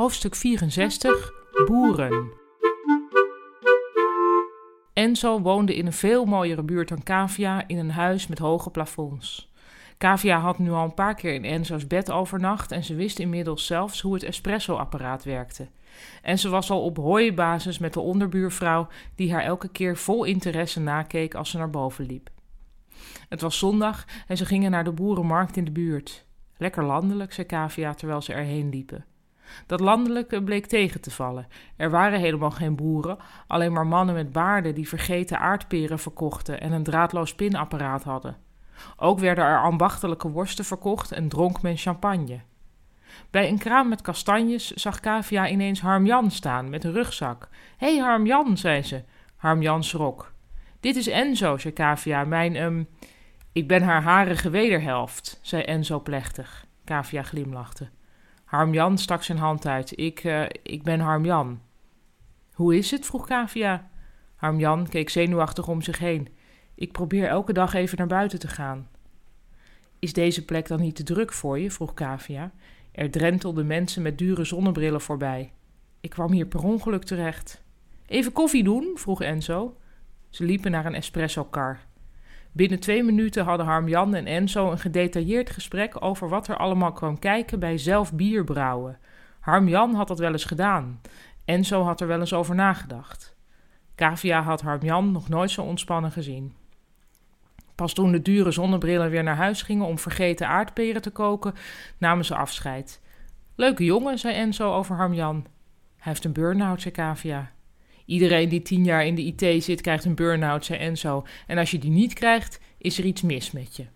Hoofdstuk 64 Boeren. Enzo woonde in een veel mooiere buurt dan Kavia in een huis met hoge plafonds. Kavia had nu al een paar keer in Enzo's bed overnacht en ze wist inmiddels zelfs hoe het espresso-apparaat werkte. En ze was al op hooibasis met de onderbuurvrouw die haar elke keer vol interesse nakeek als ze naar boven liep. Het was zondag en ze gingen naar de boerenmarkt in de buurt. Lekker landelijk, zei Kavia terwijl ze erheen liepen. Dat landelijke bleek tegen te vallen. Er waren helemaal geen boeren, alleen maar mannen met baarden die vergeten aardperen verkochten en een draadloos pinapparaat hadden. Ook werden er ambachtelijke worsten verkocht en dronk men champagne. Bij een kraam met kastanjes zag Kavia ineens Harmjan staan met een rugzak. Hé hey Harmjan, zei ze. Harmjan schrok. Dit is Enzo, zei Kavia, mijn, um... Ik ben haar harige wederhelft, zei Enzo plechtig. Kavia glimlachte. Harmjan stak zijn hand uit. Ik, uh, ik ben Harmjan. Hoe is het? vroeg Kavia. Harmjan keek zenuwachtig om zich heen. Ik probeer elke dag even naar buiten te gaan. Is deze plek dan niet te druk voor je? vroeg Kavia. Er drentelden mensen met dure zonnebrillen voorbij. Ik kwam hier per ongeluk terecht. Even koffie doen? vroeg Enzo. Ze liepen naar een espresso-kar. Binnen twee minuten hadden Harmjan en Enzo een gedetailleerd gesprek over wat er allemaal kwam kijken bij zelf bier brouwen. Harmjan had dat wel eens gedaan. Enzo had er wel eens over nagedacht. Kavia had Harmjan nog nooit zo ontspannen gezien. Pas toen de dure zonnebrillen weer naar huis gingen om vergeten aardperen te koken, namen ze afscheid. Leuke jongen, zei Enzo over Harmjan. Hij heeft een burn-out, zei Kavia. Iedereen die tien jaar in de IT zit, krijgt een burn-out, zei Enzo. En als je die niet krijgt, is er iets mis met je.